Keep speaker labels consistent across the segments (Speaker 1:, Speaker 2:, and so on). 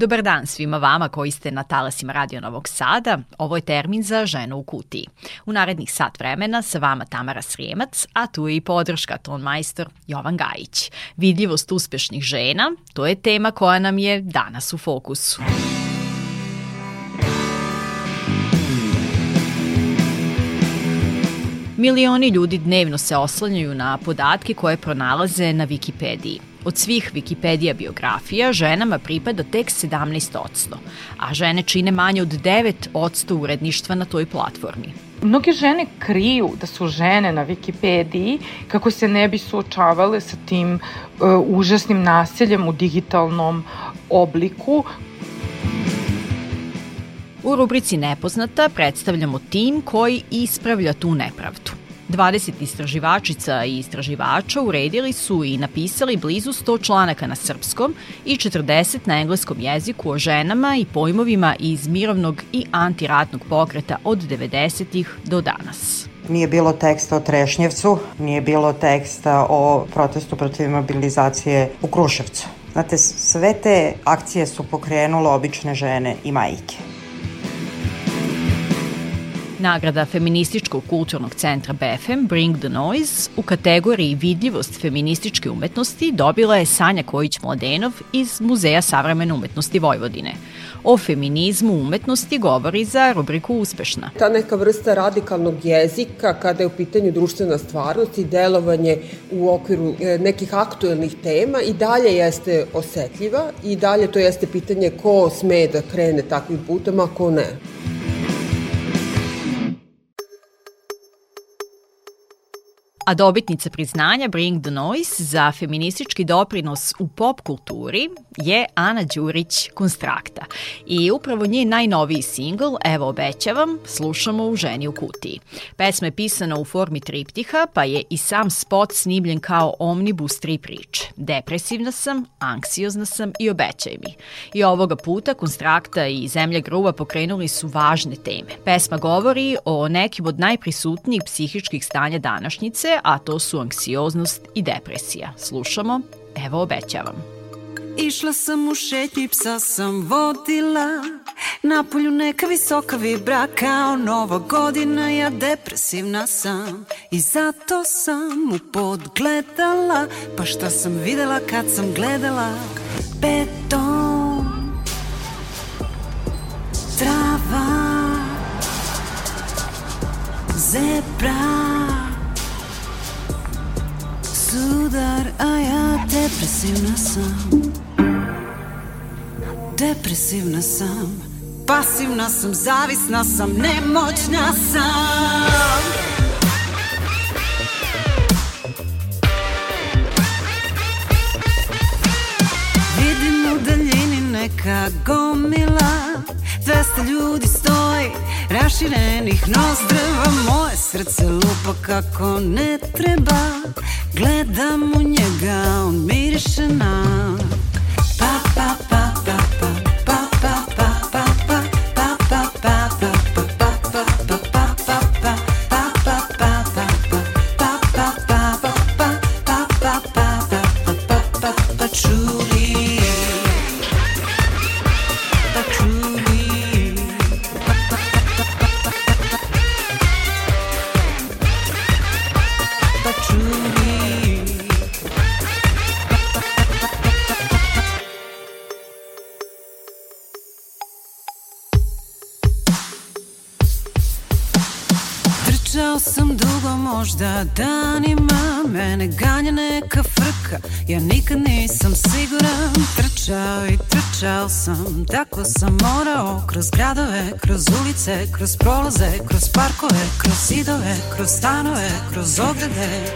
Speaker 1: Dobar dan svima vama koji ste na talasima Radio Novog Sada. Ovo je termin za ženu u kutiji. U narednih sat vremena sa vama Tamara Srijemac, a tu je i podrška ton majstor Jovan Gajić. Vidljivost uspešnih žena, to je tema koja nam je danas u fokusu. Milioni ljudi dnevno se oslanjaju na podatke koje pronalaze na Wikipediji. Od svih Wikipedija biografija ženama pripada tek 17%, a žene čine manje od 9% uredništva na toj platformi.
Speaker 2: Mnoge žene kriju da su žene na Wikipediji kako se ne bi suočavale sa tim uh, užasnim nasiljem u digitalnom obliku
Speaker 1: U rubrici Nepoznata predstavljamo tim koji ispravlja tu nepravdu. 20 istraživačica i istraživača uredili su i napisali blizu 100 članaka na srpskom i 40 na engleskom jeziku o ženama i pojmovima iz mirovnog i antiratnog pokreta od 90-ih do danas.
Speaker 3: Nije bilo teksta o Trešnjevcu, nije bilo teksta o protestu protiv mobilizacije u Kruševcu. Znate, sve te akcije su pokrenule obične žene i majke.
Speaker 1: Nagrada Feminističkog kulturnog centra BFM Bring the Noise u kategoriji Vidljivost feminističke umetnosti dobila je Sanja Kojić-Mladenov iz Muzeja savremene umetnosti Vojvodine. O feminizmu umetnosti govori za rubriku Uspešna.
Speaker 4: Ta neka vrsta radikalnog jezika kada je u pitanju društvena stvarnost i delovanje u okviru e, nekih aktuelnih tema i dalje jeste osetljiva i dalje to jeste pitanje ko sme da krene takvim putom, a ko ne.
Speaker 1: A dobitnica priznanja Bring the Noise za feministički doprinos u pop kulturi je Ana Đurić Konstrakta. I upravo nje najnoviji singl, Evo obećavam, slušamo u Ženi u kutiji. Pesma je pisana u formi triptiha, pa je i sam spot snimljen kao omnibus tri priče. Depresivna sam, anksiozna sam i obećaj mi. I ovoga puta Konstrakta i Zemlja gruva pokrenuli su važne teme. Pesma govori o nekim od najprisutnijih psihičkih stanja današnjice, a to su anksioznost i depresija. Slušamo, evo obećavam.
Speaker 5: Išla sam u šetnji, psa sam vodila Na polju neka visoka vibra kao nova godina Ja depresivna sam i zato sam u pod gledala Pa šta sam videla kad sam gledala Beton Trava Zebra sudar, a ja depresivna sam. Depresivna sam. Pasivna sam, zavisna sam, nemoćna sam. Vidim u daljini neka gomila. Dvesta ljudi stoji Raširenih nozdrva Moje srce lupa kako ne treba. Gledam u njega, on miriše na. Pa, pa možda danima Mene ganja neka frka Ja nikad nisam siguran Trčao i trčao sam Tako sam morao Kroz gradove, kroz ulice Kroz prolaze, kroz parkove Kroz zidove, kroz stanove Kroz ograde.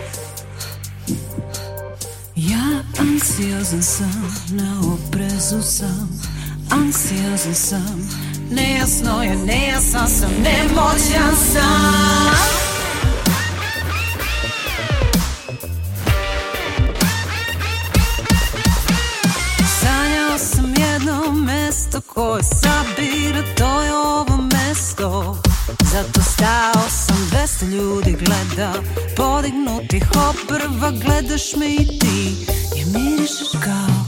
Speaker 5: Ja anksiozan sam Na oprezu sam Anksiozan sam Nejasno je, nejasno sem, nemočan sam Sanjao sam jedno mesto koje sabira, to je ovo mesto. Zato stao sam, dvesta ljudi gleda Podignutih obrva, gledaš me i ti. I mirišeš kao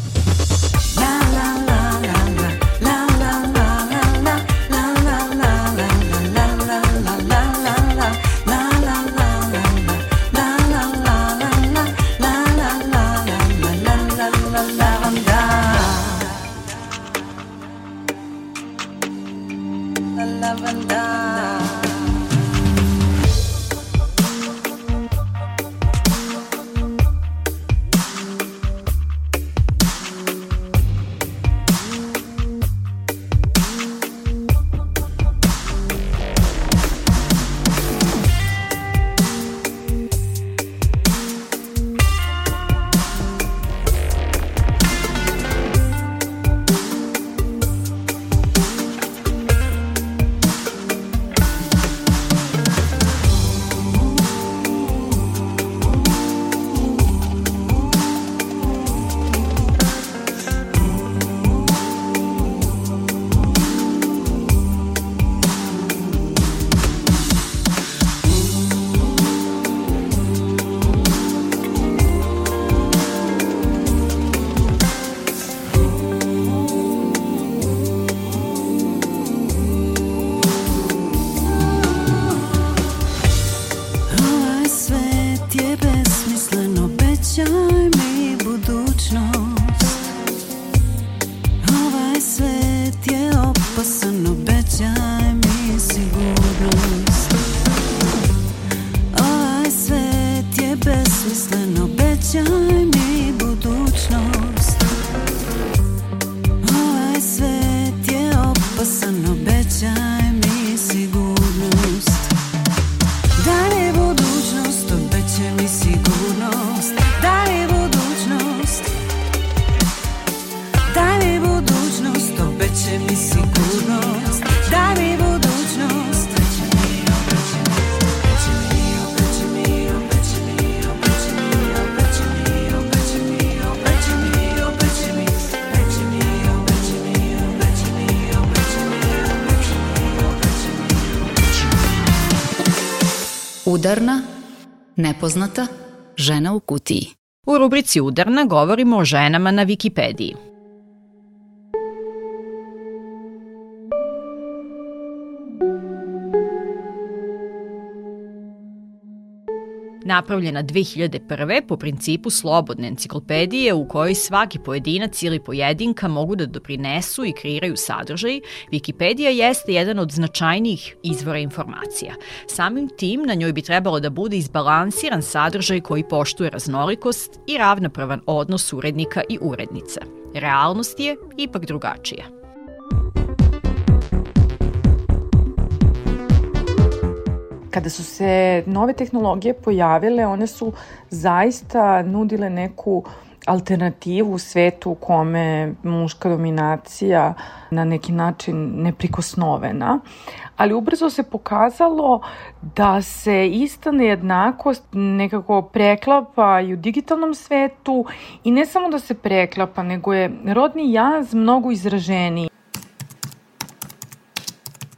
Speaker 6: Udarna, nepoznata, žena u kutiji.
Speaker 1: U rubrici Udarna govorimo o ženama na Wikipediji. Napravljena 2001. po principu slobodne enciklopedije u kojoj svaki pojedinac ili pojedinka mogu da doprinesu i kreiraju sadržaj, Wikipedia jeste jedan od značajnijih izvora informacija. Samim tim na njoj bi trebalo da bude izbalansiran sadržaj koji poštuje raznolikost i ravnopravan odnos urednika i urednice. Realnost je ipak drugačija.
Speaker 2: Kada su se nove tehnologije pojavile, one su zaista nudile neku alternativu u svetu u kome muška dominacija na neki način neprikosnovena, ali ubrzo se pokazalo da se ista nejednakost nekako preklapa i u digitalnom svetu i ne samo da se preklapa, nego je rodni jaz mnogo izraženiji.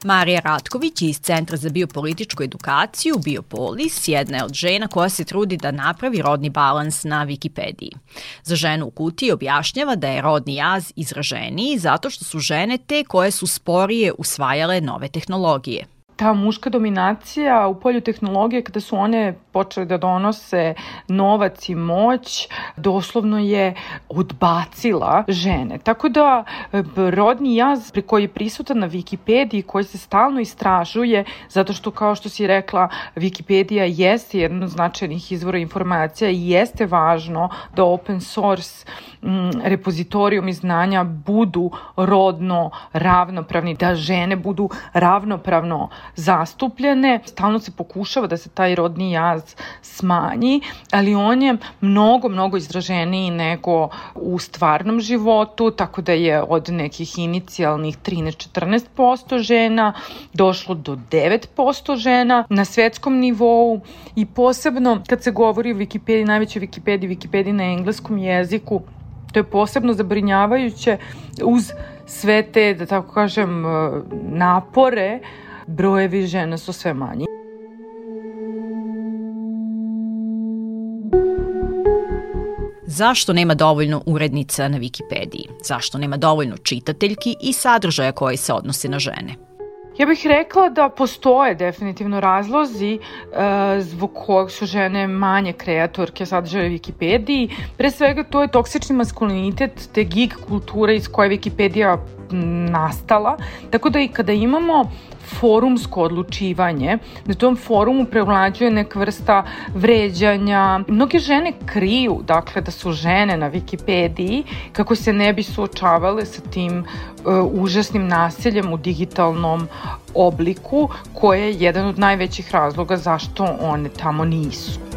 Speaker 1: Marija Ratković iz Centra za biopolitičku edukaciju Biopolis jedna je od žena koja se trudi da napravi rodni balans na Wikipediji. Za ženu u kutiji objašnjava da je rodni jaz izraženiji zato što su žene te koje su sporije usvajale nove tehnologije
Speaker 2: ta muška dominacija u polju tehnologije kada su one počele da donose novac i moć, doslovno je odbacila žene. Tako da rodni jaz pri koji je prisutan na Wikipediji, koji se stalno istražuje, zato što kao što si rekla, Wikipedia jeste jedan od značajnih izvora informacija i jeste važno da open source repozitorijum i znanja budu rodno ravnopravni, da žene budu ravnopravno zastupljene. Stalno se pokušava da se taj rodni jaz smanji, ali on je mnogo, mnogo izraženiji nego u stvarnom životu, tako da je od nekih inicijalnih 13-14% žena došlo do 9% žena na svetskom nivou i posebno kad se govori o Wikipediji, najvećoj Wikipediji, Wikipediji na engleskom jeziku, To je posebno zabrinjavajuće uz sve te, da tako kažem, napore, brojevi žena su sve manji.
Speaker 1: Zašto nema dovoljno urednica na Wikipediji? Zašto nema dovoljno čitateljki i sadržaja koji se odnose na žene?
Speaker 2: Ja bih rekla da postoje definitivno razlozi e, zbog kojeg su žene manje kreatorke sadržaja Wikipediji. Pre svega to je toksični maskulinitet, te geek kultura iz koje Wikipedija nastala. Tako da i kada imamo forumsko odlučivanje, na tom forumu prevlađuje neka vrsta vređanja. Mnoge žene kriju, dakle, da su žene na Wikipediji kako se ne bi suočavale sa tim uh, užasnim nasiljem u digitalnom obliku, koje je jedan od najvećih razloga zašto one tamo nisu.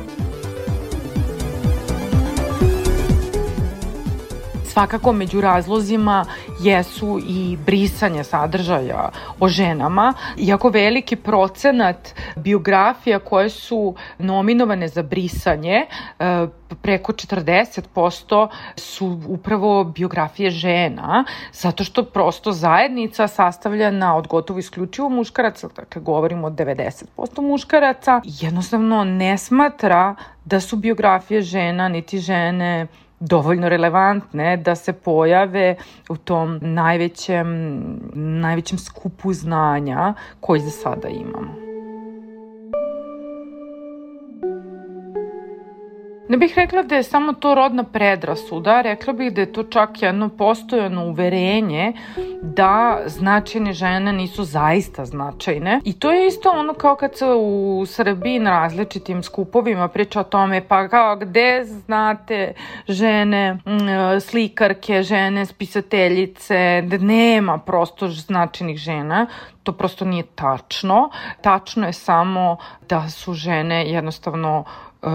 Speaker 2: Svakako među razlozima jesu i brisanje sadržaja o ženama, iako veliki procenat biografija koje su nominovane za brisanje, e, preko 40% su upravo biografije žena, zato što prosto zajednica sastavljena od gotovo isključivo muškaraca, dakle govorimo o 90% muškaraca, jednostavno ne smatra da su biografije žena niti žene dovoljno relevantne da se pojave u tom najvećem, najvećem skupu znanja koji za sada imamo. Ne bih rekla da je samo to rodna predrasuda, rekla bih da je to čak jedno postojano uverenje da značajne žene nisu zaista značajne. I to je isto ono kao kad se u Srbiji na različitim skupovima priča o tome pa kao gde znate žene slikarke, žene spisateljice, da nema prosto značajnih žena to prosto nije tačno. Tačno je samo da su žene jednostavno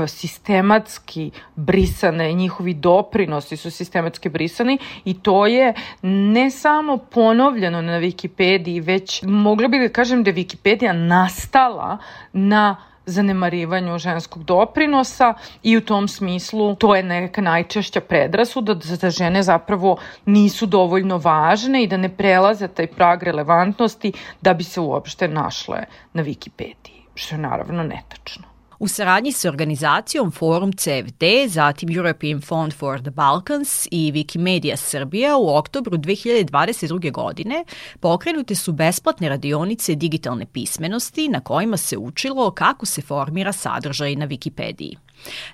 Speaker 2: sistematski brisane, njihovi doprinosi su sistematski brisani i to je ne samo ponovljeno na Wikipediji, već mogla bih da kažem da je Wikipedija nastala na zanemarivanju ženskog doprinosa i u tom smislu to je neka najčešća predrasuda da žene zapravo nisu dovoljno važne i da ne prelaze taj prag relevantnosti da bi se uopšte našle na Wikipediji, što je naravno netačno.
Speaker 1: U saradnji sa organizacijom Forum CFD, zatim European Fund for the Balkans i Wikimedia Srbija u oktobru 2022. godine pokrenute su besplatne radionice digitalne pismenosti na kojima se učilo kako se formira sadržaj na Wikipediji.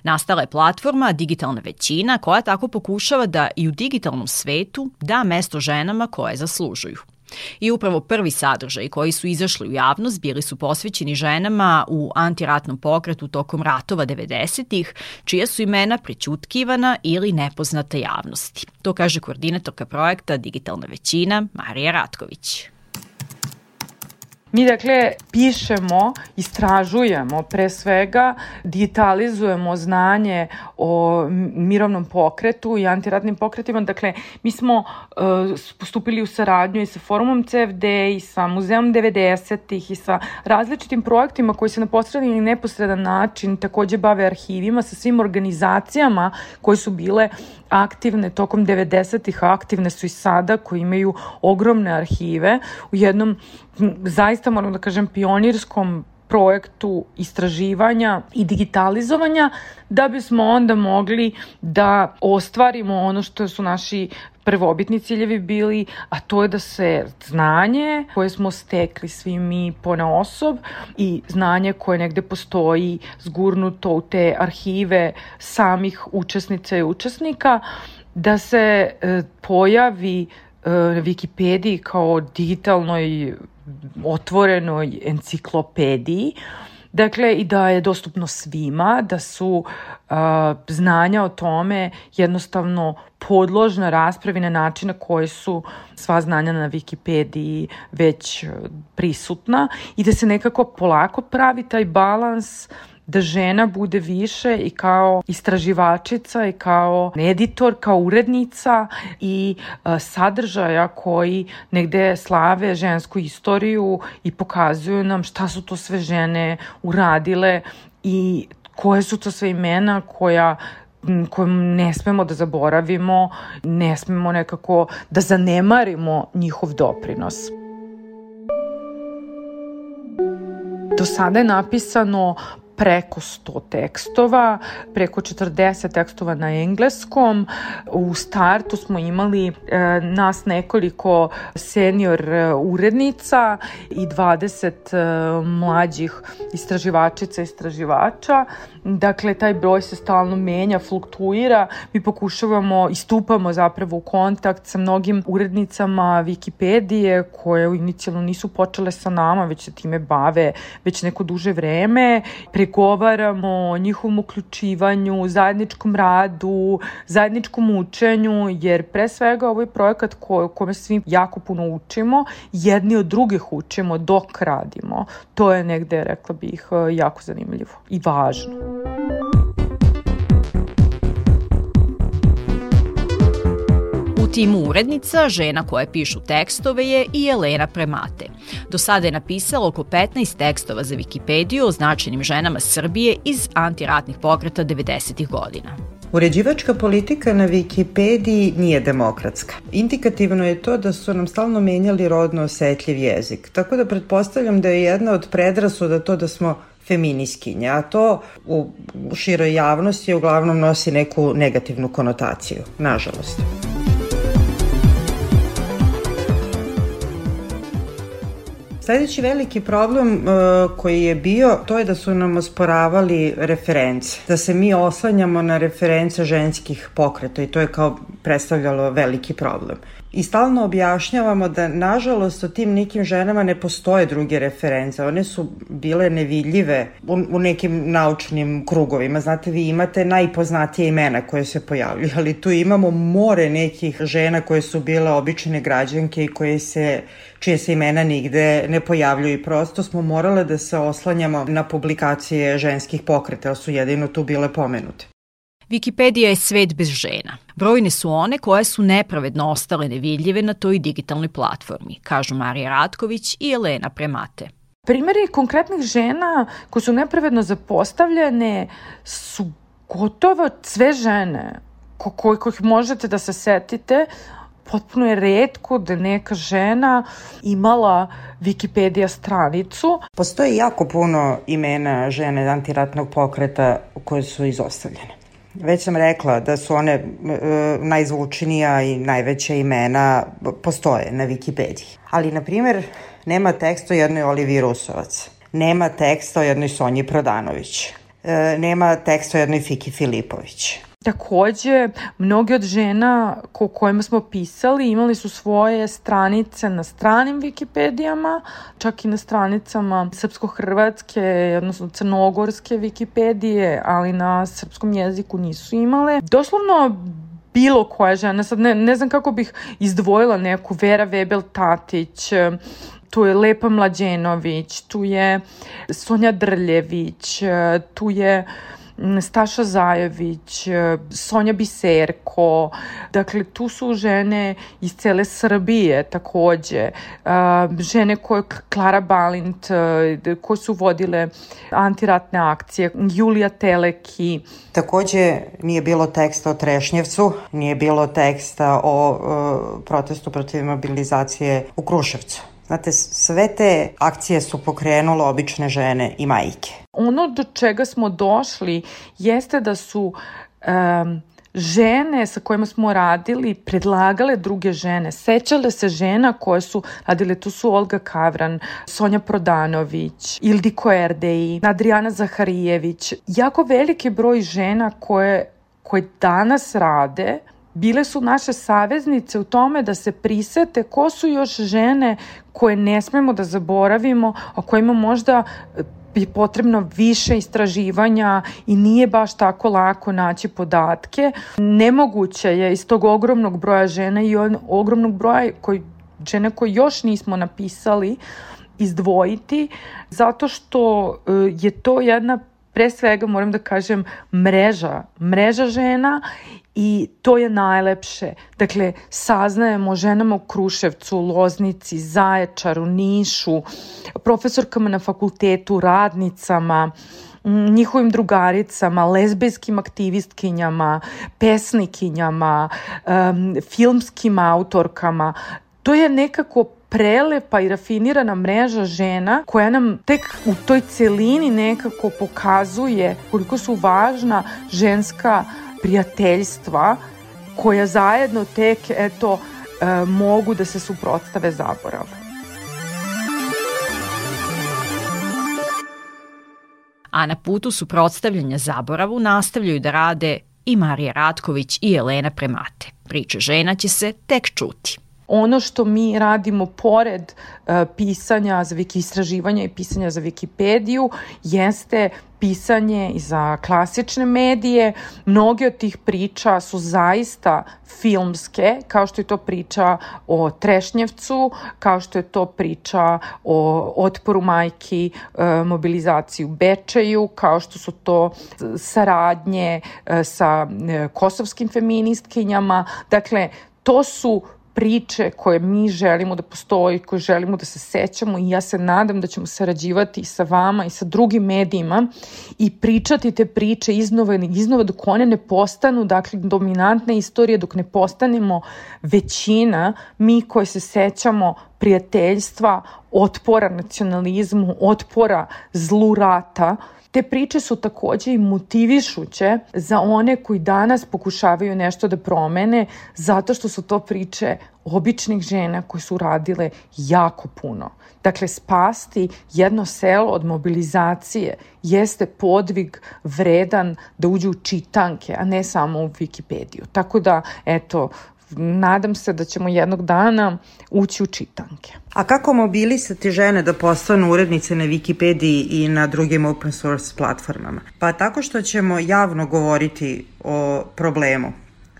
Speaker 1: Nastala je platforma Digitalna većina koja tako pokušava da i u digitalnom svetu da mesto ženama koje zaslužuju. I upravo prvi sadržaj koji su izašli u javnost bili su posvećeni ženama u antiratnom pokretu tokom ratova 90-ih, čija su imena prećutkivana ili nepoznata javnosti. To kaže koordinatorka projekta Digitalna većina Marija Ratković.
Speaker 2: Mi dakle pišemo, istražujemo pre svega, digitalizujemo znanje o mirovnom pokretu i antiratnim pokretima. Dakle, mi smo uh, postupili u saradnju i sa forumom CFD i sa muzeom 90-ih i sa različitim projektima koji se na posredan ili neposredan način takođe bave arhivima sa svim organizacijama koje su bile aktivne tokom 90-ih, aktivne su i sada, koji imaju ogromne arhive u jednom zaista moram da kažem pionirskom projektu istraživanja i digitalizovanja da bismo onda mogli da ostvarimo ono što su naši prvobitni ciljevi bili, a to je da se znanje koje smo stekli svi mi pona osob i znanje koje negde postoji zgurnuto u te arhive samih učesnica i učesnika, da se e, pojavi na Wikipediji kao digitalnoj otvorenoj enciklopediji, Dakle, i da je dostupno svima, da su uh, znanja o tome jednostavno podložna raspravi na način na koji su sva znanja na Wikipediji već prisutna i da se nekako polako pravi taj balans uh, da žena bude više i kao istraživačica i kao editor, kao urednica i a, sadržaja koji negde slave žensku istoriju i pokazuju nam šta su to sve žene uradile i koje su to sve imena koja koju ne smemo da zaboravimo, ne smemo nekako da zanemarimo njihov doprinos. Do sada je napisano preko 100 tekstova, preko 40 tekstova na engleskom. U startu smo imali e, nas nekoliko senior e, urednica i 20 e, mlađih istraživačica i istraživača. Dakle, taj broj se stalno menja, fluktuira. Mi pokušavamo i stupamo zapravo u kontakt sa mnogim urednicama Wikipedije koje inicijalno nisu počele sa nama, već se time bave već neko duže vreme. Pregovaramo o njihovom uključivanju, zajedničkom radu, zajedničkom učenju, jer pre svega ovo je projekat ko, kome svi jako puno učimo, jedni od drugih učimo dok radimo. To je negde, rekla bih, jako zanimljivo i važno.
Speaker 1: Timu urednica, žena koje pišu tekstove je i Elena Premate. Do sada je napisala oko 15 tekstova za Wikipediju o značajnim ženama Srbije iz antiratnih pokreta 90. godina.
Speaker 3: Uređivačka politika na Wikipediji nije demokratska. Indikativno je to da su nam stalno menjali rodno osetljiv jezik, tako da pretpostavljam da je jedna od predrasuda to da smo feminiskinje, a to u široj javnosti uglavnom nosi neku negativnu konotaciju, nažalost. Sledeći veliki problem uh, koji je bio, to je da su nam osporavali reference, da se mi oslanjamo na reference ženskih pokreta i to je kao predstavljalo veliki problem i stalno objašnjavamo da nažalost o tim nekim ženama ne postoje druge reference. One su bile nevidljive u, u nekim naučnim krugovima. Znate, vi imate najpoznatije imena koje se pojavljuju, ali tu imamo more nekih žena koje su bile obične građanke i koje se čije se imena nigde ne pojavljuju i prosto smo morale da se oslanjamo na publikacije ženskih pokreta, ali su jedino tu bile pomenute.
Speaker 1: Wikipedia je svet bez žena. Brojne su one koje su nepravedno ostale nevidljive na toj digitalnoj platformi, kažu Marija Ratković i Elena Premate.
Speaker 2: Primeri konkretnih žena koje su nepravedno zapostavljene su gotovo sve žene ko kojih možete da se setite, potpuno je redko da neka žena imala Wikipedia stranicu.
Speaker 3: Postoji jako puno imena žene antiratnog pokreta koje su izostavljene. Već sam rekla da su one e, najzvučnija i najveća imena postoje na Wikipediji. Ali, na primer, nema teksta o jednoj Olivi Rusovac. Nema teksta o jednoj Sonji Prodanović. E, nema teksta o jednoj Fiki Filipović.
Speaker 2: Takođe, mnogi od žena ko kojima smo pisali imali su svoje stranice na stranim Wikipedijama, čak i na stranicama srpsko-hrvatske, odnosno crnogorske Wikipedije, ali na srpskom jeziku nisu imale. Doslovno bilo koja žena, sad ne, ne znam kako bih izdvojila neku, Vera Webel Tatić, tu je Lepa Mlađenović, tu je Sonja Drljević, tu je Staša Zajević, e, Sonja Biserko, dakle tu su žene iz cele Srbije takođe, e, žene koje, Klara Balint, e, koje su vodile antiratne akcije, Julija Teleki.
Speaker 3: Takođe nije bilo teksta o Trešnjevcu, nije bilo teksta o protestu protiv mobilizacije u Kruševcu. Znate, sve te akcije su pokrenule obične žene i majke.
Speaker 2: Ono do čega smo došli jeste da su um, žene sa kojima smo radili predlagale druge žene, sećale se žena koje su radile, tu su Olga Kavran, Sonja Prodanović, Ildiko Erdeji, Adriana Zaharijević, jako veliki broj žena koje, koje danas rade bile su naše saveznice u tome da se prisete ko su još žene koje ne smemo da zaboravimo, o kojima možda je potrebno više istraživanja i nije baš tako lako naći podatke. Nemoguće je iz tog ogromnog broja žena i ogromnog broja koji, žene koje još nismo napisali izdvojiti, zato što e, je to jedna pre svega moram da kažem mreža, mreža žena I to je najlepše. Dakle, saznajemo o ženama u Kruševcu, Loznici, Zaječaru, Nišu, profesorkama na fakultetu, radnicama, njihovim drugaricama, lezbejskim aktivistkinjama, pesnikinjama, um, filmskim autorkama. To je nekako prelepa i rafinirana mreža žena koja nam tek u toj celini nekako pokazuje koliko su važna ženska prijateljstva koja zajedno tek eto e, mogu da se suprotstave zaboravu.
Speaker 1: A na putu suprotstavljanja zaboravu nastavljaju da rade i Marija Ratković i Elena Premate. Priča žena će se tek čuti.
Speaker 2: Ono što mi radimo pored uh, pisanja za wiki istraživanja i pisanja za Wikipediju jeste pisanje i za klasične medije. Mnoge od tih priča su zaista filmske, kao što je to priča o Trešnjevcu, kao što je to priča o otporu majki, e, mobilizaciju Bečeju, kao što su to saradnje e, sa kosovskim feministkinjama. Dakle, to su priče koje mi želimo da postoji, koje želimo da se sećamo i ja se nadam da ćemo sarađivati i sa vama i sa drugim medijima i pričati te priče iznova i iznova dok one ne postanu, dakle, dominantne istorije, dok ne postanemo većina, mi koji se sećamo prijateljstva, otpora nacionalizmu, otpora zlu rata, Te priče su takođe i motivišuće za one koji danas pokušavaju nešto da promene, zato što su to priče običnih žena koje su radile jako puno. Dakle, spasti jedno selo od mobilizacije jeste podvig vredan da uđe u čitanke, a ne samo u Wikipediju. Tako da, eto, nadam se da ćemo jednog dana ući u čitanke.
Speaker 3: A kako mobilisati žene da postanu urednice na Wikipediji i na drugim open source platformama? Pa tako što ćemo javno govoriti o problemu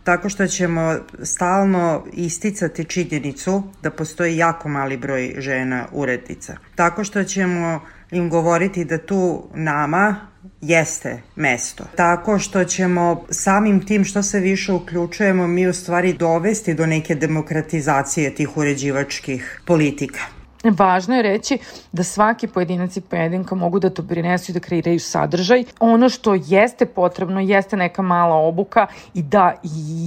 Speaker 3: tako što ćemo stalno isticati činjenicu da postoji jako mali broj žena urednica. Tako što ćemo im govoriti da tu nama jeste mesto. Tako što ćemo samim tim što se više uključujemo mi u stvari dovesti do neke demokratizacije tih uređivačkih politika.
Speaker 2: Važno je reći da svaki pojedinac i pojedinka mogu da to prinesu i da kreiraju sadržaj. Ono što jeste potrebno jeste neka mala obuka i da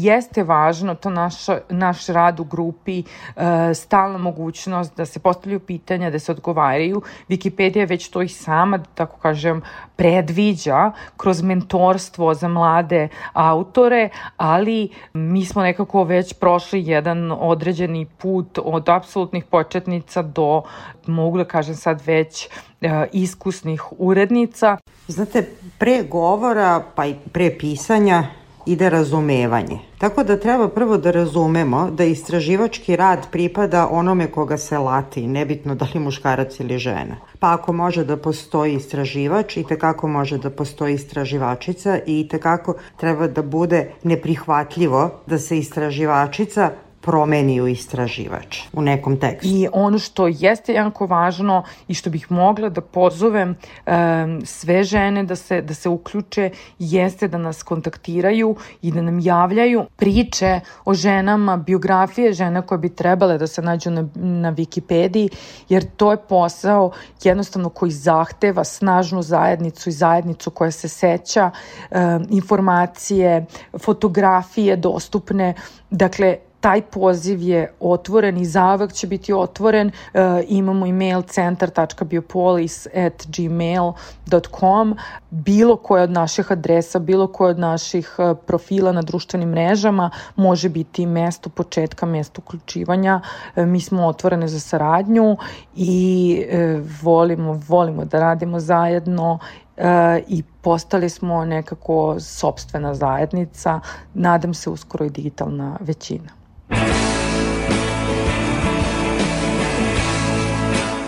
Speaker 2: jeste važno to naš, naš rad u grupi, e, stalna mogućnost da se postavljaju pitanja, da se odgovaraju. Wikipedia već to i sama, da tako kažem, predviđa kroz mentorstvo za mlade autore, ali mi smo nekako već prošli jedan određeni put od apsolutnih početnica do mogu da kažem sad već, e, iskusnih urednica.
Speaker 3: Znate, pre govora pa i pre pisanja ide razumevanje. Tako da treba prvo da razumemo da istraživački rad pripada onome koga se lati, nebitno da li muškarac ili žena. Pa ako može da postoji istraživač i tekako može da postoji istraživačica i tekako treba da bude neprihvatljivo da se istraživačica promeni u istraživač u nekom tekstu.
Speaker 2: I ono što jeste jako važno i što bih mogla da pozovem um, sve žene da se, da se uključe jeste da nas kontaktiraju i da nam javljaju priče o ženama, biografije žena koje bi trebale da se nađu na, na Wikipediji, jer to je posao jednostavno koji zahteva snažnu zajednicu i zajednicu koja se seća um, informacije, fotografije dostupne, dakle taj poziv je otvoren i zavek će biti otvoren. E, imamo email centar.biopolis at gmail.com bilo koja od naših adresa, bilo koja od naših e, profila na društvenim mrežama može biti mesto početka, mesto uključivanja. E, mi smo otvorene za saradnju i e, volimo, volimo da radimo zajedno e, i postali smo nekako sobstvena zajednica, nadam se uskoro i digitalna većina.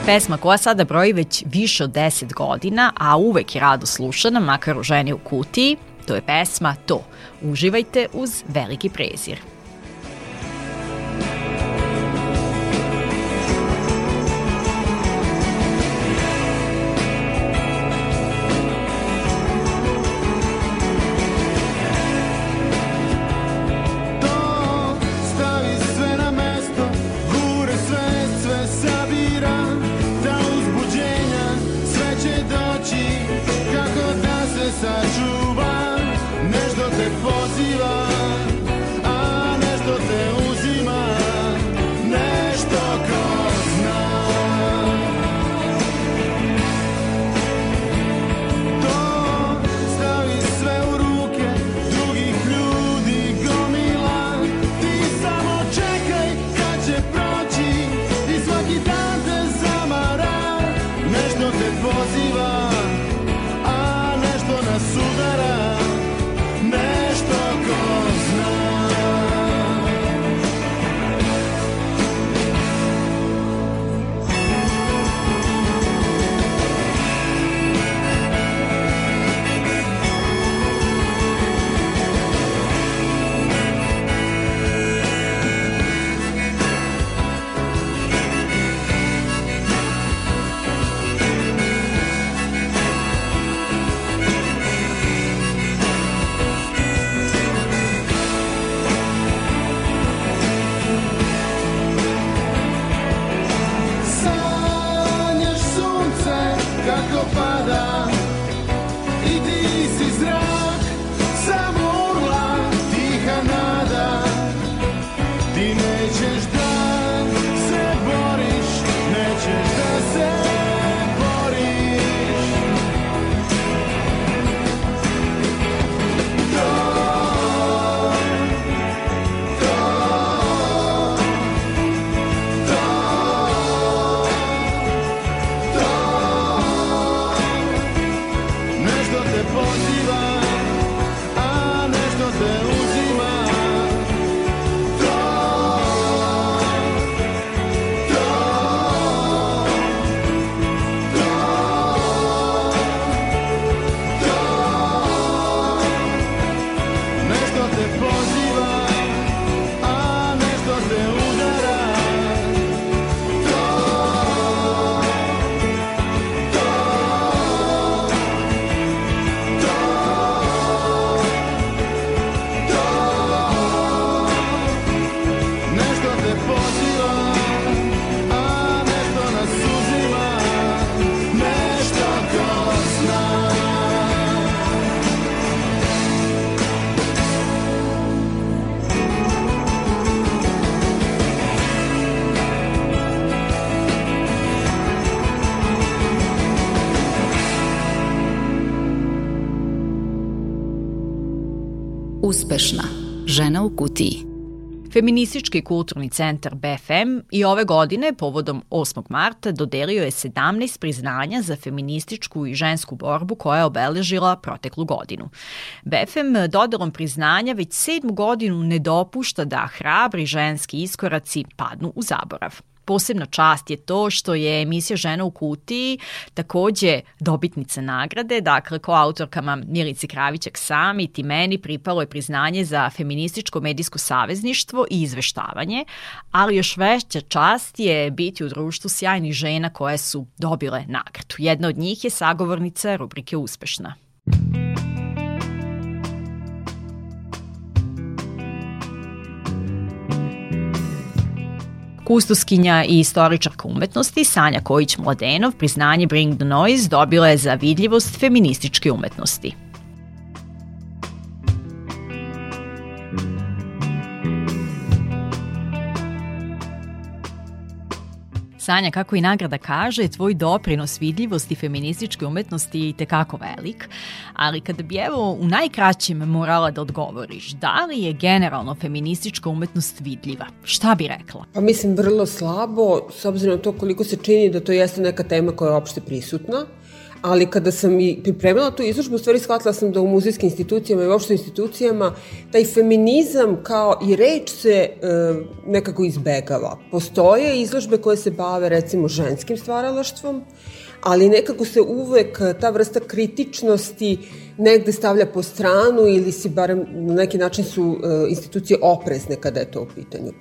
Speaker 1: Pesma koja sada broji već više od 10 godina, a uvek je rado slušana, makar u ženi u kutiji, to je pesma To. Uživajte uz veliki prezir.
Speaker 7: is true.
Speaker 6: Uspešna. Žena u kutiji.
Speaker 1: Feministički kulturni centar BFM i ove godine, povodom 8. marta, dodelio je 17 priznanja za feminističku i žensku borbu koja je obeležila proteklu godinu. BFM dodelom priznanja već sedmu godinu ne dopušta da hrabri ženski iskoraci padnu u zaborav. Posebna čast je to što je emisija Žena u kutiji takođe dobitnica nagrade, dakle ko autorkama Milici Kravićak Samit i meni pripalo je priznanje za feminističko medijsko savezništvo i izveštavanje, ali još veća čast je biti u društvu sjajnih žena koje su dobile nagradu. Jedna od njih je sagovornica rubrike Uspešna. Kustoskinja i istoričarka umetnosti Sanja Kojić-Mladenov priznanje Bring the Noise dobila je za vidljivost feminističke umetnosti. Sanja, kako i nagrada kaže, tvoj doprinos vidljivosti feminističke umetnosti je i tekako velik, ali kada bi evo u najkraćem morala da odgovoriš, da li je generalno feministička umetnost vidljiva? Šta bi rekla?
Speaker 4: Pa mislim vrlo slabo, s obzirom na to koliko se čini da to jeste neka tema koja je opšte prisutna ali kada sam i pripremila tu izložbu, u stvari shvatila sam da u muzejskim institucijama i uopšte institucijama taj feminizam kao i reč se e, nekako izbegava. Postoje izložbe koje se bave recimo ženskim stvaralaštvom, ali nekako se uvek ta vrsta kritičnosti negde stavlja po stranu ili si barem na neki način su e, institucije oprezne kada je to u pitanju.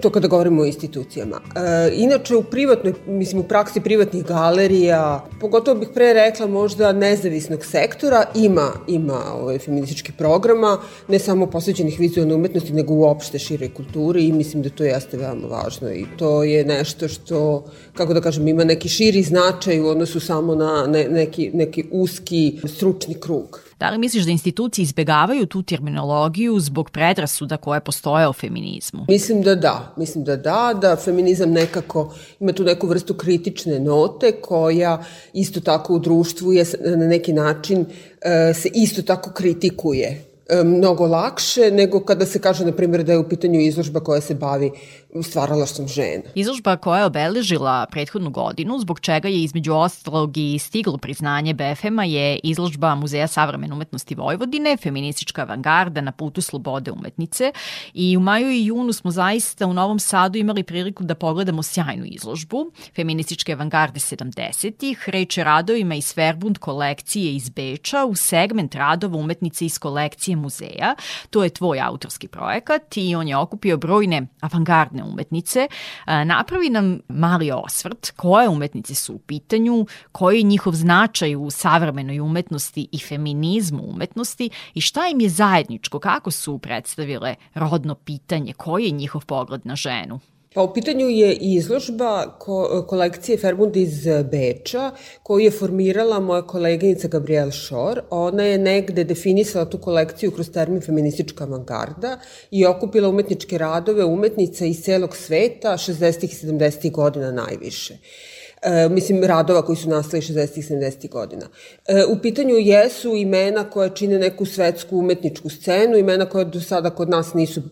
Speaker 4: To kada govorimo o institucijama. E, inače, u privatnoj, mislim, u praksi privatnih galerija, pogotovo bih pre rekla možda nezavisnog sektora, ima, ima ovaj, feministički programa, ne samo posveđenih vizualne umetnosti, nego uopšte šire kulturi i mislim da to jeste veoma važno i to je nešto što, kako da kažem, ima neki širi značaj u odnosu samo na ne, neki, neki uski stručni krug.
Speaker 1: Da li misliš da institucije izbegavaju tu terminologiju zbog predrasuda koje postoje o feminizmu?
Speaker 4: Mislim da da. Mislim da da, da feminizam nekako ima tu neku vrstu kritične note koja isto tako u društvu je na neki način e, se isto tako kritikuje e, mnogo lakše nego kada se kaže, na primjer, da je u pitanju izložba koja se bavi stvaralaštvom žena.
Speaker 1: Izložba koja je obeležila prethodnu godinu, zbog čega je između ostalog i stiglo priznanje BFM-a je izložba Muzeja savremene umetnosti Vojvodine, feministička avangarda na putu slobode umetnice i u maju i junu smo zaista u Novom Sadu imali priliku da pogledamo sjajnu izložbu feminističke avangarde 70-ih, reče radovima iz Verbund kolekcije iz Beča u segment radova umetnice iz kolekcije muzeja. To je tvoj autorski projekat i on je okupio brojne avangardne narodne umetnice, napravi nam mali osvrt koje umetnice su u pitanju, koji je njihov značaj u savremenoj umetnosti i feminizmu umetnosti i šta im je zajedničko, kako su predstavile rodno pitanje, koji je njihov pogled na ženu.
Speaker 4: Pa u pitanju je izložba ko, kolekcije Ferbund iz Beča koju je formirala moja koleginica Gabrielle Shore. Ona je negde definisala tu kolekciju kroz termin feministička avangarda i okupila umetničke radove umetnica iz celog sveta 60. i 70. godina najviše e, mislim, radova koji su nastali 60. i 70. godina. E, u pitanju jesu imena koje čine neku svetsku umetničku scenu, imena koje do sada kod nas nisu,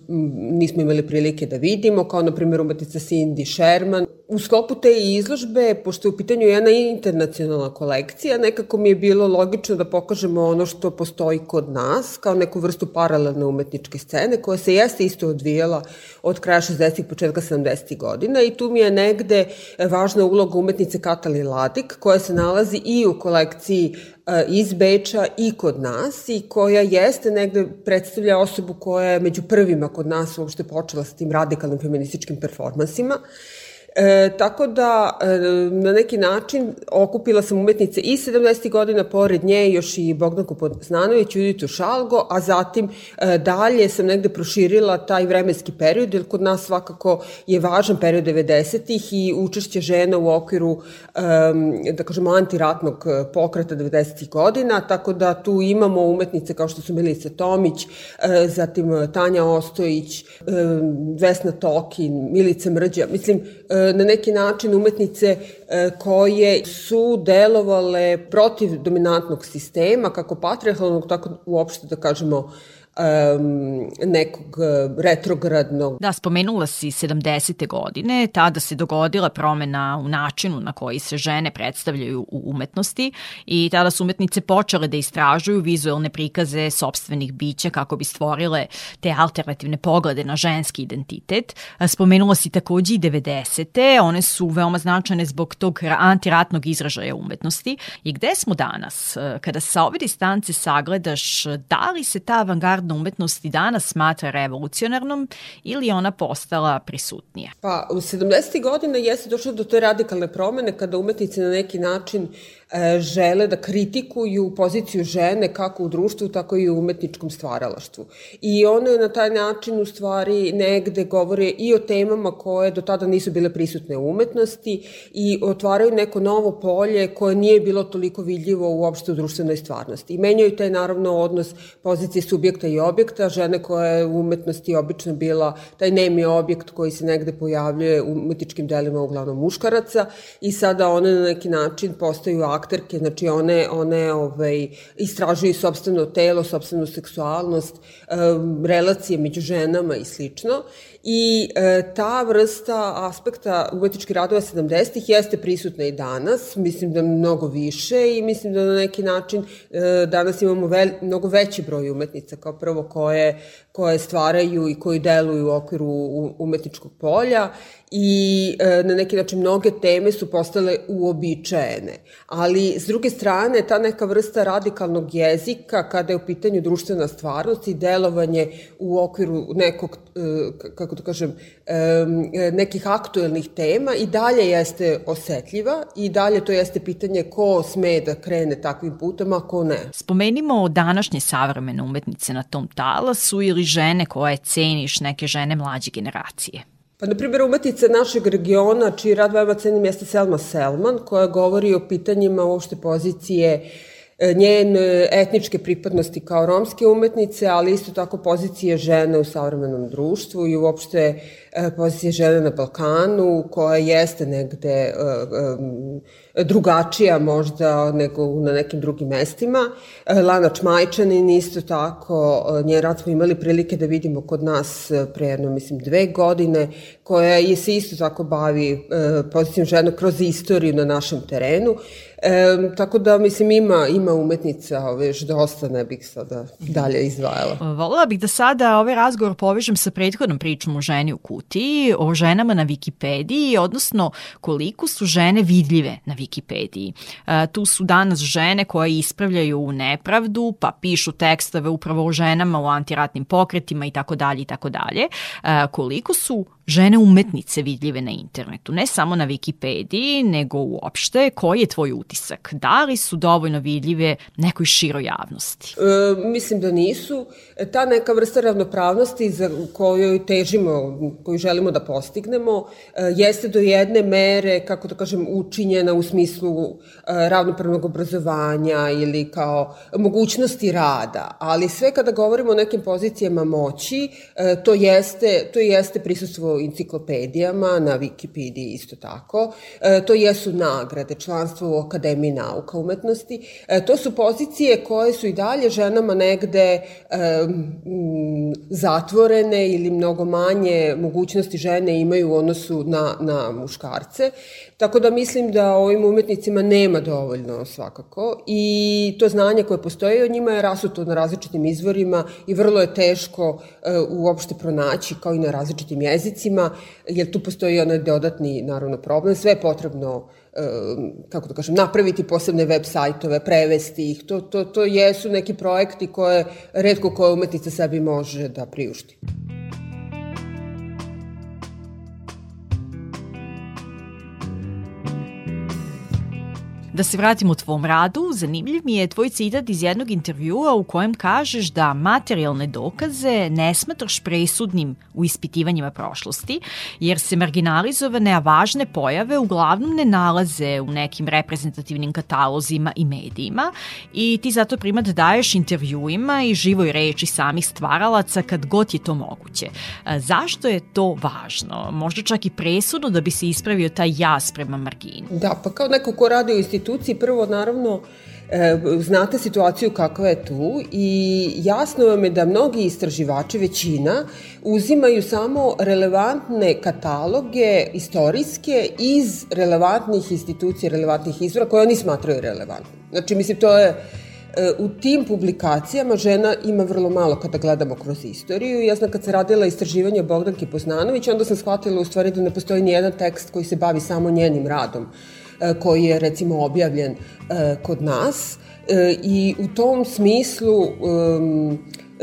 Speaker 4: nismo imali prilike da vidimo, kao na primjer umetnica Cindy Sherman. U sklopu te izložbe, pošto je u pitanju jedna internacionalna kolekcija, nekako mi je bilo logično da pokažemo ono što postoji kod nas, kao neku vrstu paralelne umetničke scene, koja se jeste isto odvijala od kraja 60. početka 70. godina i tu mi je negde važna uloga umetničke umetnice Katali Ladik, koja se nalazi i u kolekciji e, iz Beča i kod nas i koja jeste negde predstavlja osobu koja je među prvima kod nas uopšte počela sa tim radikalnim feminističkim performansima. E, tako da, e, na neki način, okupila sam umetnice i 70. godina, pored nje još i Bogdanku Poznanović, Juditu Šalgo, a zatim e, dalje sam negde proširila taj vremenski period, jer kod nas svakako je važan period 90. i učešće žena u okviru, da kažemo, antiratnog pokreta 90. godina, tako da tu imamo umetnice kao što su Milica Tomić, e, zatim Tanja Ostojić, Vesna Tokin, Milica Mrđa, mislim, na neki način umetnice e, koje su delovale protiv dominantnog sistema, kako patriarchalnog, tako uopšte da kažemo um, nekog retrogradnog.
Speaker 1: Da, spomenula si 70. godine, tada se dogodila promena u načinu na koji se žene predstavljaju u umetnosti i tada su umetnice počele da istražuju vizualne prikaze sobstvenih bića kako bi stvorile te alternativne poglede na ženski identitet. Spomenula si takođe i 90. One su veoma značajne zbog tog antiratnog izražaja umetnosti. I gde smo danas? Kada sa ove distance sagledaš, da li se ta avangardna umetnost i danas smatra revolucionarnom ili ona postala prisutnija?
Speaker 4: Pa, u 70. godina jeste došlo do te radikalne promene kada umetnici na neki način žele da kritikuju poziciju žene kako u društvu, tako i u umetničkom stvaralaštvu. I one na taj način u stvari negde govore i o temama koje do tada nisu bile prisutne u umetnosti i otvaraju neko novo polje koje nije bilo toliko vidljivo uopšte u društvenoj stvarnosti. I menjaju taj naravno odnos pozicije subjekta i objekta, žene koja je u umetnosti obično bila taj nemi objekt koji se negde pojavljuje u umetničkim delima uglavnom muškaraca i sada one na neki način postaju akterke, znači one, one ovaj, istražuju sobstveno telo, sobstvenu seksualnost, relacije među ženama i slično. I e, ta vrsta aspekta umetničkih radova 70-ih jeste prisutna i danas, mislim da mnogo više i mislim da na neki način e, danas imamo vel, mnogo veći broj umetnica kao prvo koje, koje stvaraju i koji deluju u okviru umetničkog polja i e, na neki način mnoge teme su postale uobičajene. Ali, s druge strane, ta neka vrsta radikalnog jezika, kada je u pitanju društvena stvarnost i delovanje u okviru nekog, e, kako da kažem, e, nekih aktuelnih tema i dalje jeste osetljiva i dalje to jeste pitanje ko sme da krene takvim putem, a ko ne.
Speaker 1: Spomenimo današnje savremene umetnice na tom talasu ili žene koje ceniš, neke žene mlađe generacije.
Speaker 4: Pa, na primjer, umetnica našeg regiona, čiji rad veoma cenim, jeste Selma Selman, koja govori o pitanjima uopšte pozicije e, njen etničke pripadnosti kao romske umetnice, ali isto tako pozicije žene u savremenom društvu i uopšte e, pozicije žene na Balkanu, koja jeste negde drugačija možda nego na nekim drugim mestima. E, Lana Čmajčanin isto tako, e, njen rad smo imali prilike da vidimo kod nas e, pre jedno, mislim, dve godine, koja je se isto tako bavi pozicijom žena kroz istoriju na našem terenu. E, tako da, mislim, ima, ima umetnica već dosta, ne bih sada dalje izdvajala.
Speaker 1: Volila bih da sada ovaj razgovor povežem sa prethodnom pričom o ženi u kutiji, o ženama na Wikipediji, odnosno koliko su žene vidljive na Wikipediji. E, tu su danas žene koje ispravljaju nepravdu, pa pišu tekstove upravo o ženama u antiratnim pokretima i tako dalje i tako dalje. E, koliko su žene umetnice vidljive na internetu, ne samo na Wikipediji, nego uopšte, koji je tvoj utisak? Da li su dovoljno vidljive nekoj široj javnosti?
Speaker 4: E, mislim da nisu. E, ta neka vrsta ravnopravnosti za kojoj težimo, koju želimo da postignemo, e, jeste do jedne mere, kako da kažem, učinjena u smislu e, ravnopravnog obrazovanja ili kao mogućnosti rada, ali sve kada govorimo o nekim pozicijama moći, to jeste, to jeste prisustvo enciklopedijama, na Wikipediji isto tako. E, to jesu nagrade, članstvo u Akademiji nauka umetnosti. E, to su pozicije koje su i dalje ženama negde e, zatvorene ili mnogo manje mogućnosti žene imaju u odnosu na, na muškarce. Tako da mislim da ovim umetnicima nema dovoljno svakako i to znanje koje postoje od njima je rasuto na različitim izvorima i vrlo je teško e, uopšte pronaći kao i na različitim jezicima, jer tu postoji onaj dodatni naravno problem. Sve je potrebno kako da kažem, napraviti posebne web sajtove, prevesti ih. To, to, to jesu neki projekti koje redko koja umetnica sebi može da priušti.
Speaker 1: Da se vratimo tvom radu, zanimljiv mi je tvoj citat iz jednog intervjua u kojem kažeš da materijalne dokaze ne smatraš presudnim u ispitivanjima prošlosti, jer se marginalizovane, a važne pojave uglavnom ne nalaze u nekim reprezentativnim katalozima i medijima i ti zato primat daješ intervjuima i živoj reči samih stvaralaca kad god je to moguće. Zašto je to važno? Možda čak i presudno da bi se ispravio taj jas prema margini.
Speaker 4: Da, pa kao neko ko radi u instituciji prvo naravno E, znate situaciju kakva je tu i jasno vam je da mnogi istraživači, većina, uzimaju samo relevantne kataloge istorijske iz relevantnih institucija, relevantnih izvora koje oni smatraju relevantnim. Znači, mislim, to je e, u tim publikacijama žena ima vrlo malo kada gledamo kroz istoriju. Ja znam kad se radila istraživanje Bogdanke Poznanović, onda sam shvatila u stvari da ne postoji ni jedan tekst koji se bavi samo njenim radom koji je recimo objavljen e, kod nas e, i u tom smislu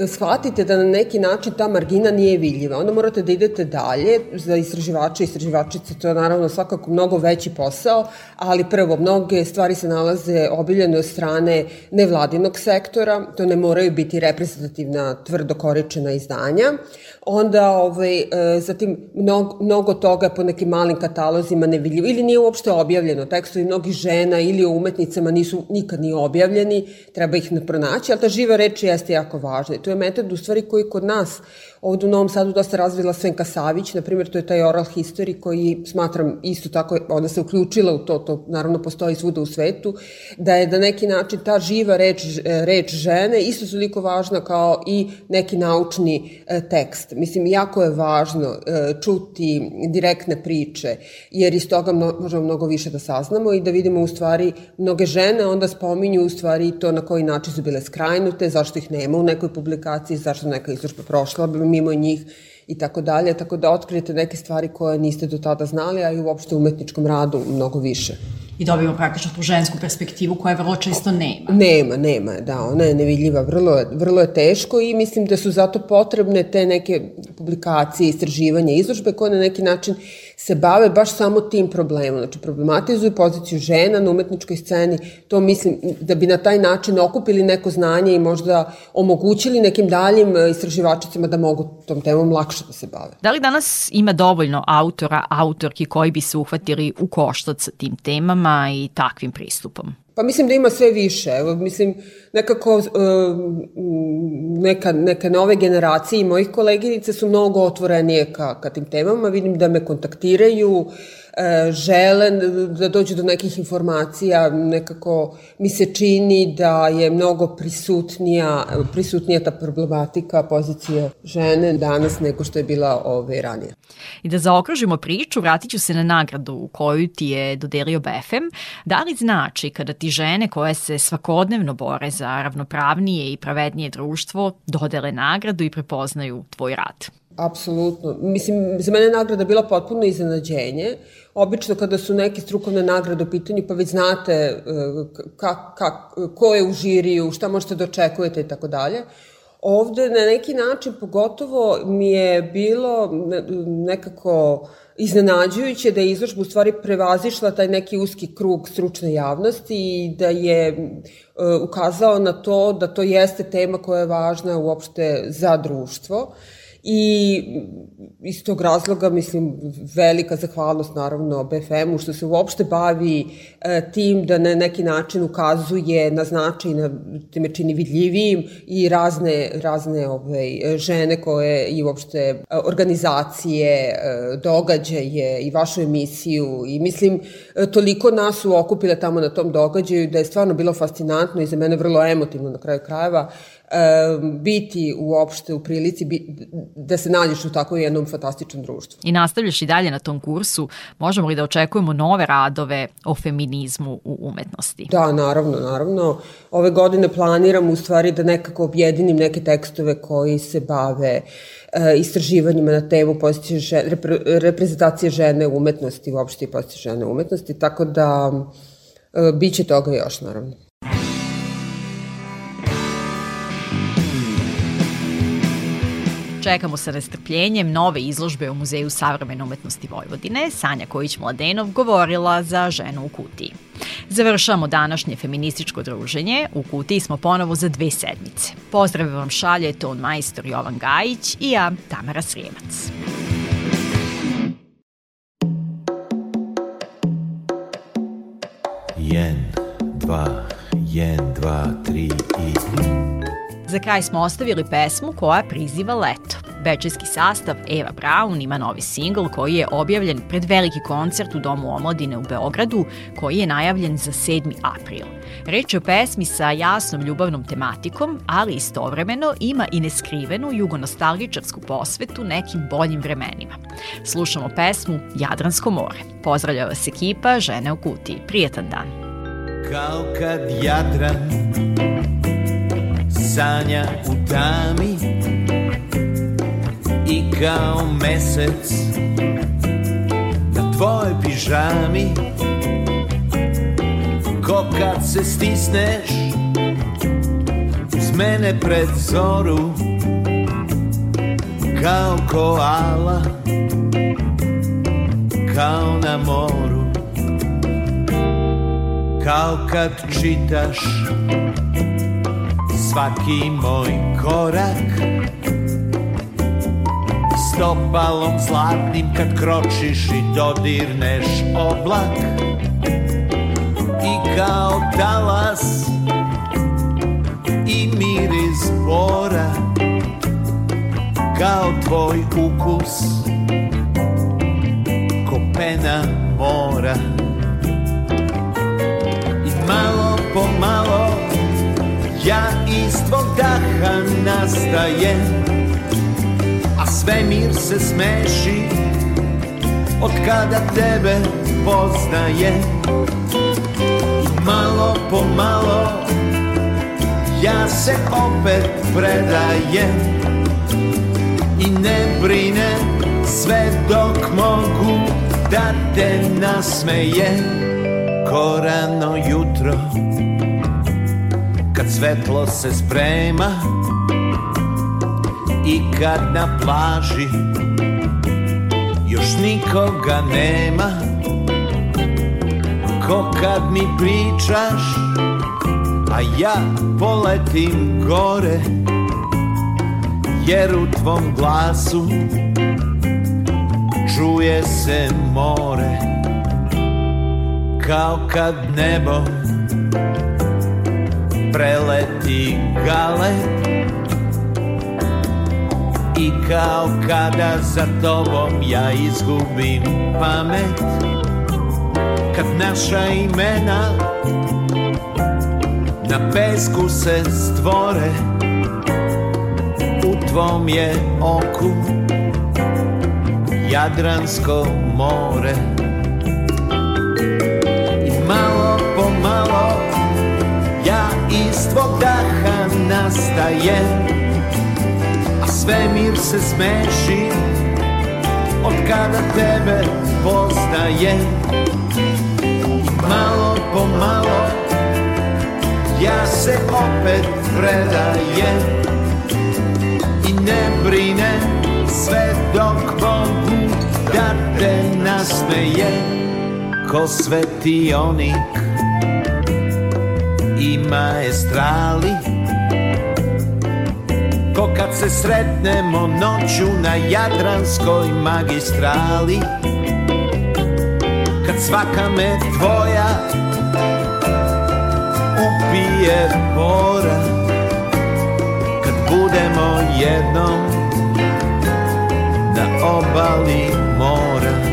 Speaker 4: shvatite da na neki način ta margina nije vidljiva. Onda morate da idete dalje, za istraživače i istraživačice to je naravno svakako mnogo veći posao, ali prvo, mnoge stvari se nalaze obiljene od strane nevladinog sektora, to ne moraju biti reprezentativna tvrdo koričena izdanja, onda ovaj, e, zatim mnogo, mnogo toga po nekim malim katalozima nevidljivo ili nije uopšte objavljeno. Tekstovi mnogih žena ili umetnicama nisu nikad ni objavljeni, treba ih ne pronaći, ali ta živa reč jeste jako važna. To je metod u stvari koji kod nas Ovde u Novom Sadu dosta razvila Svenka Savić, na primjer, to je taj oral history koji smatram isto tako, ona se uključila u to, to naravno postoji svuda u svetu, da je da neki način ta živa reč, reč žene isto toliko važna kao i neki naučni e, tekst. Mislim, jako je važno e, čuti direktne priče, jer iz toga možemo mnogo više da saznamo i da vidimo u stvari mnoge žene onda spominju u stvari to na koji način su bile skrajnute, zašto ih nema u nekoj publikaciji, zašto neka izložba prošla mimo njih i tako dalje, tako da otkrijete neke stvari koje niste do tada znali, a i uopšte u umetničkom radu mnogo više.
Speaker 1: I dobijemo praktično tu žensku perspektivu koja vrlo često nema.
Speaker 4: Nema, nema, da, ona je nevidljiva, vrlo, vrlo je teško i mislim da su zato potrebne te neke publikacije, istraživanja, izložbe koje na neki način se bave baš samo tim problemom, znači problematizuju poziciju žena na umetničkoj sceni, to mislim da bi na taj način okupili neko znanje i možda omogućili nekim daljim e, istraživačicama da mogu tom temom lakše da se bave.
Speaker 1: Da li danas ima dovoljno autora, autorki koji bi se uhvatili u koštac tim temama i takvim pristupom?
Speaker 4: Pa mislim da ima sve više. Evo, mislim, nekako uh, neka, neka nove generacije i mojih koleginice su mnogo otvorenije ka, ka tim temama. Vidim da me kontaktiraju, uh, E, žele da dođu do nekih informacija, nekako mi se čini da je mnogo prisutnija, prisutnija ta problematika pozicije žene danas nego što je bila ove ranije.
Speaker 1: I da zaokružimo priču, vratit ću se na nagradu koju ti je dodelio BFM. Da li znači kada ti žene koje se svakodnevno bore za ravnopravnije i pravednije društvo dodele nagradu i prepoznaju tvoj rad?
Speaker 4: Apsolutno. Mislim, za mene je nagrada bila potpuno iznenađenje. Obično kada su neke strukovne nagrade u pitanju, pa već znate e, ka, ka, ko je u žiriju, šta možete da očekujete i tako dalje. Ovde na neki način pogotovo mi je bilo nekako iznenađujuće da je izložba u stvari prevazišla taj neki uski krug stručne javnosti i da je e, ukazao na to da to jeste tema koja je važna uopšte za društvo i iz tog razloga, mislim, velika zahvalnost naravno BFM-u što se uopšte bavi e, tim da na neki način ukazuje na značaj, na time čini vidljivijim i razne, razne ovaj, žene koje i uopšte e, organizacije, e, događaje i vašu emisiju. I mislim toliko nas su okupile tamo na tom događaju da je stvarno bilo fascinantno i za mene vrlo emotivno na kraju krajeva biti uopšte u prilici da se nađeš u tako jednom fantastičnom društvu.
Speaker 1: I nastavljaš i dalje na tom kursu, možemo li da očekujemo nove radove o feminizmu u umetnosti?
Speaker 4: Da, naravno, naravno. Ove godine planiram u stvari da nekako objedinim neke tekstove koji se bave e, istraživanjima na temu pozicije repre, reprezentacije žene u umetnosti, uopšte i pozicije žene u umetnosti, tako da e, bit će toga još, naravno.
Speaker 1: Čekamo sa nestrpljenjem nove izložbe u Muzeju savremene umetnosti Vojvodine. Sanja Kojić-Mladenov govorila za ženu u kutiji. Završamo današnje feminističko druženje. U kutiji smo ponovo za dve sedmice. Pozdrave vam šalje ton majstor Jovan Gajić i ja, Tamara Srijemac. Jen, dva, jen, dva, tri i... Za kraj smo ostavili pesmu koja priziva leto. Bečejski sastav Eva Braun ima novi singl koji je objavljen pred veliki koncert u Domu omladine u Beogradu koji je najavljen za 7. april. Reč je o pesmi sa jasnom ljubavnom tematikom, ali istovremeno ima i neskrivenu jugonostalgičarsku posvetu nekim boljim vremenima. Slušamo pesmu Jadransko more. Pozdravlja vas ekipa Žene u kutiji. Prijetan dan.
Speaker 7: Kao kad Jadran sanja u tami i kao mesec na tvojoj pižami. Ko kad se stisneš uz mene pred zoru kao koala kao na moru kao kad čitaš svaki moj korak. Stopalom zlatnim kad kročiš i dodirneš oblak. I kao talas i miris bora. Kao tvoj ukus ko pena mora. I malo po malo ja iz tvog daha nastajem A svemir se smeši od kada tebe poznaje. I malo po malo ja se opet predajem I ne brine sve dok mogu da te nasmeje Ko rano jutro kad svetlo se sprema i kad na plaži još nikoga nema ko kad mi pričaš a ja poletim gore jer u tvom glasu čuje se more kao kad nebo preleti gale. I kao kada za tobom ja izgubim pamet Kad naša imena na pesku se stvore U tvom je oku Jadransko more. I malo po malo ja iz tvog daha nastajem A svemir se smeši od kada tebe poznajem I malo po malo ja se opet predajem I ne brinem sve dok mogu da te nasmejem Ko svetionik i maestrali. Ko kad se sretnemo noću na Jadranskoj magistrali Kad svaka me tvoja upije mora Kad budemo jednom na obali mora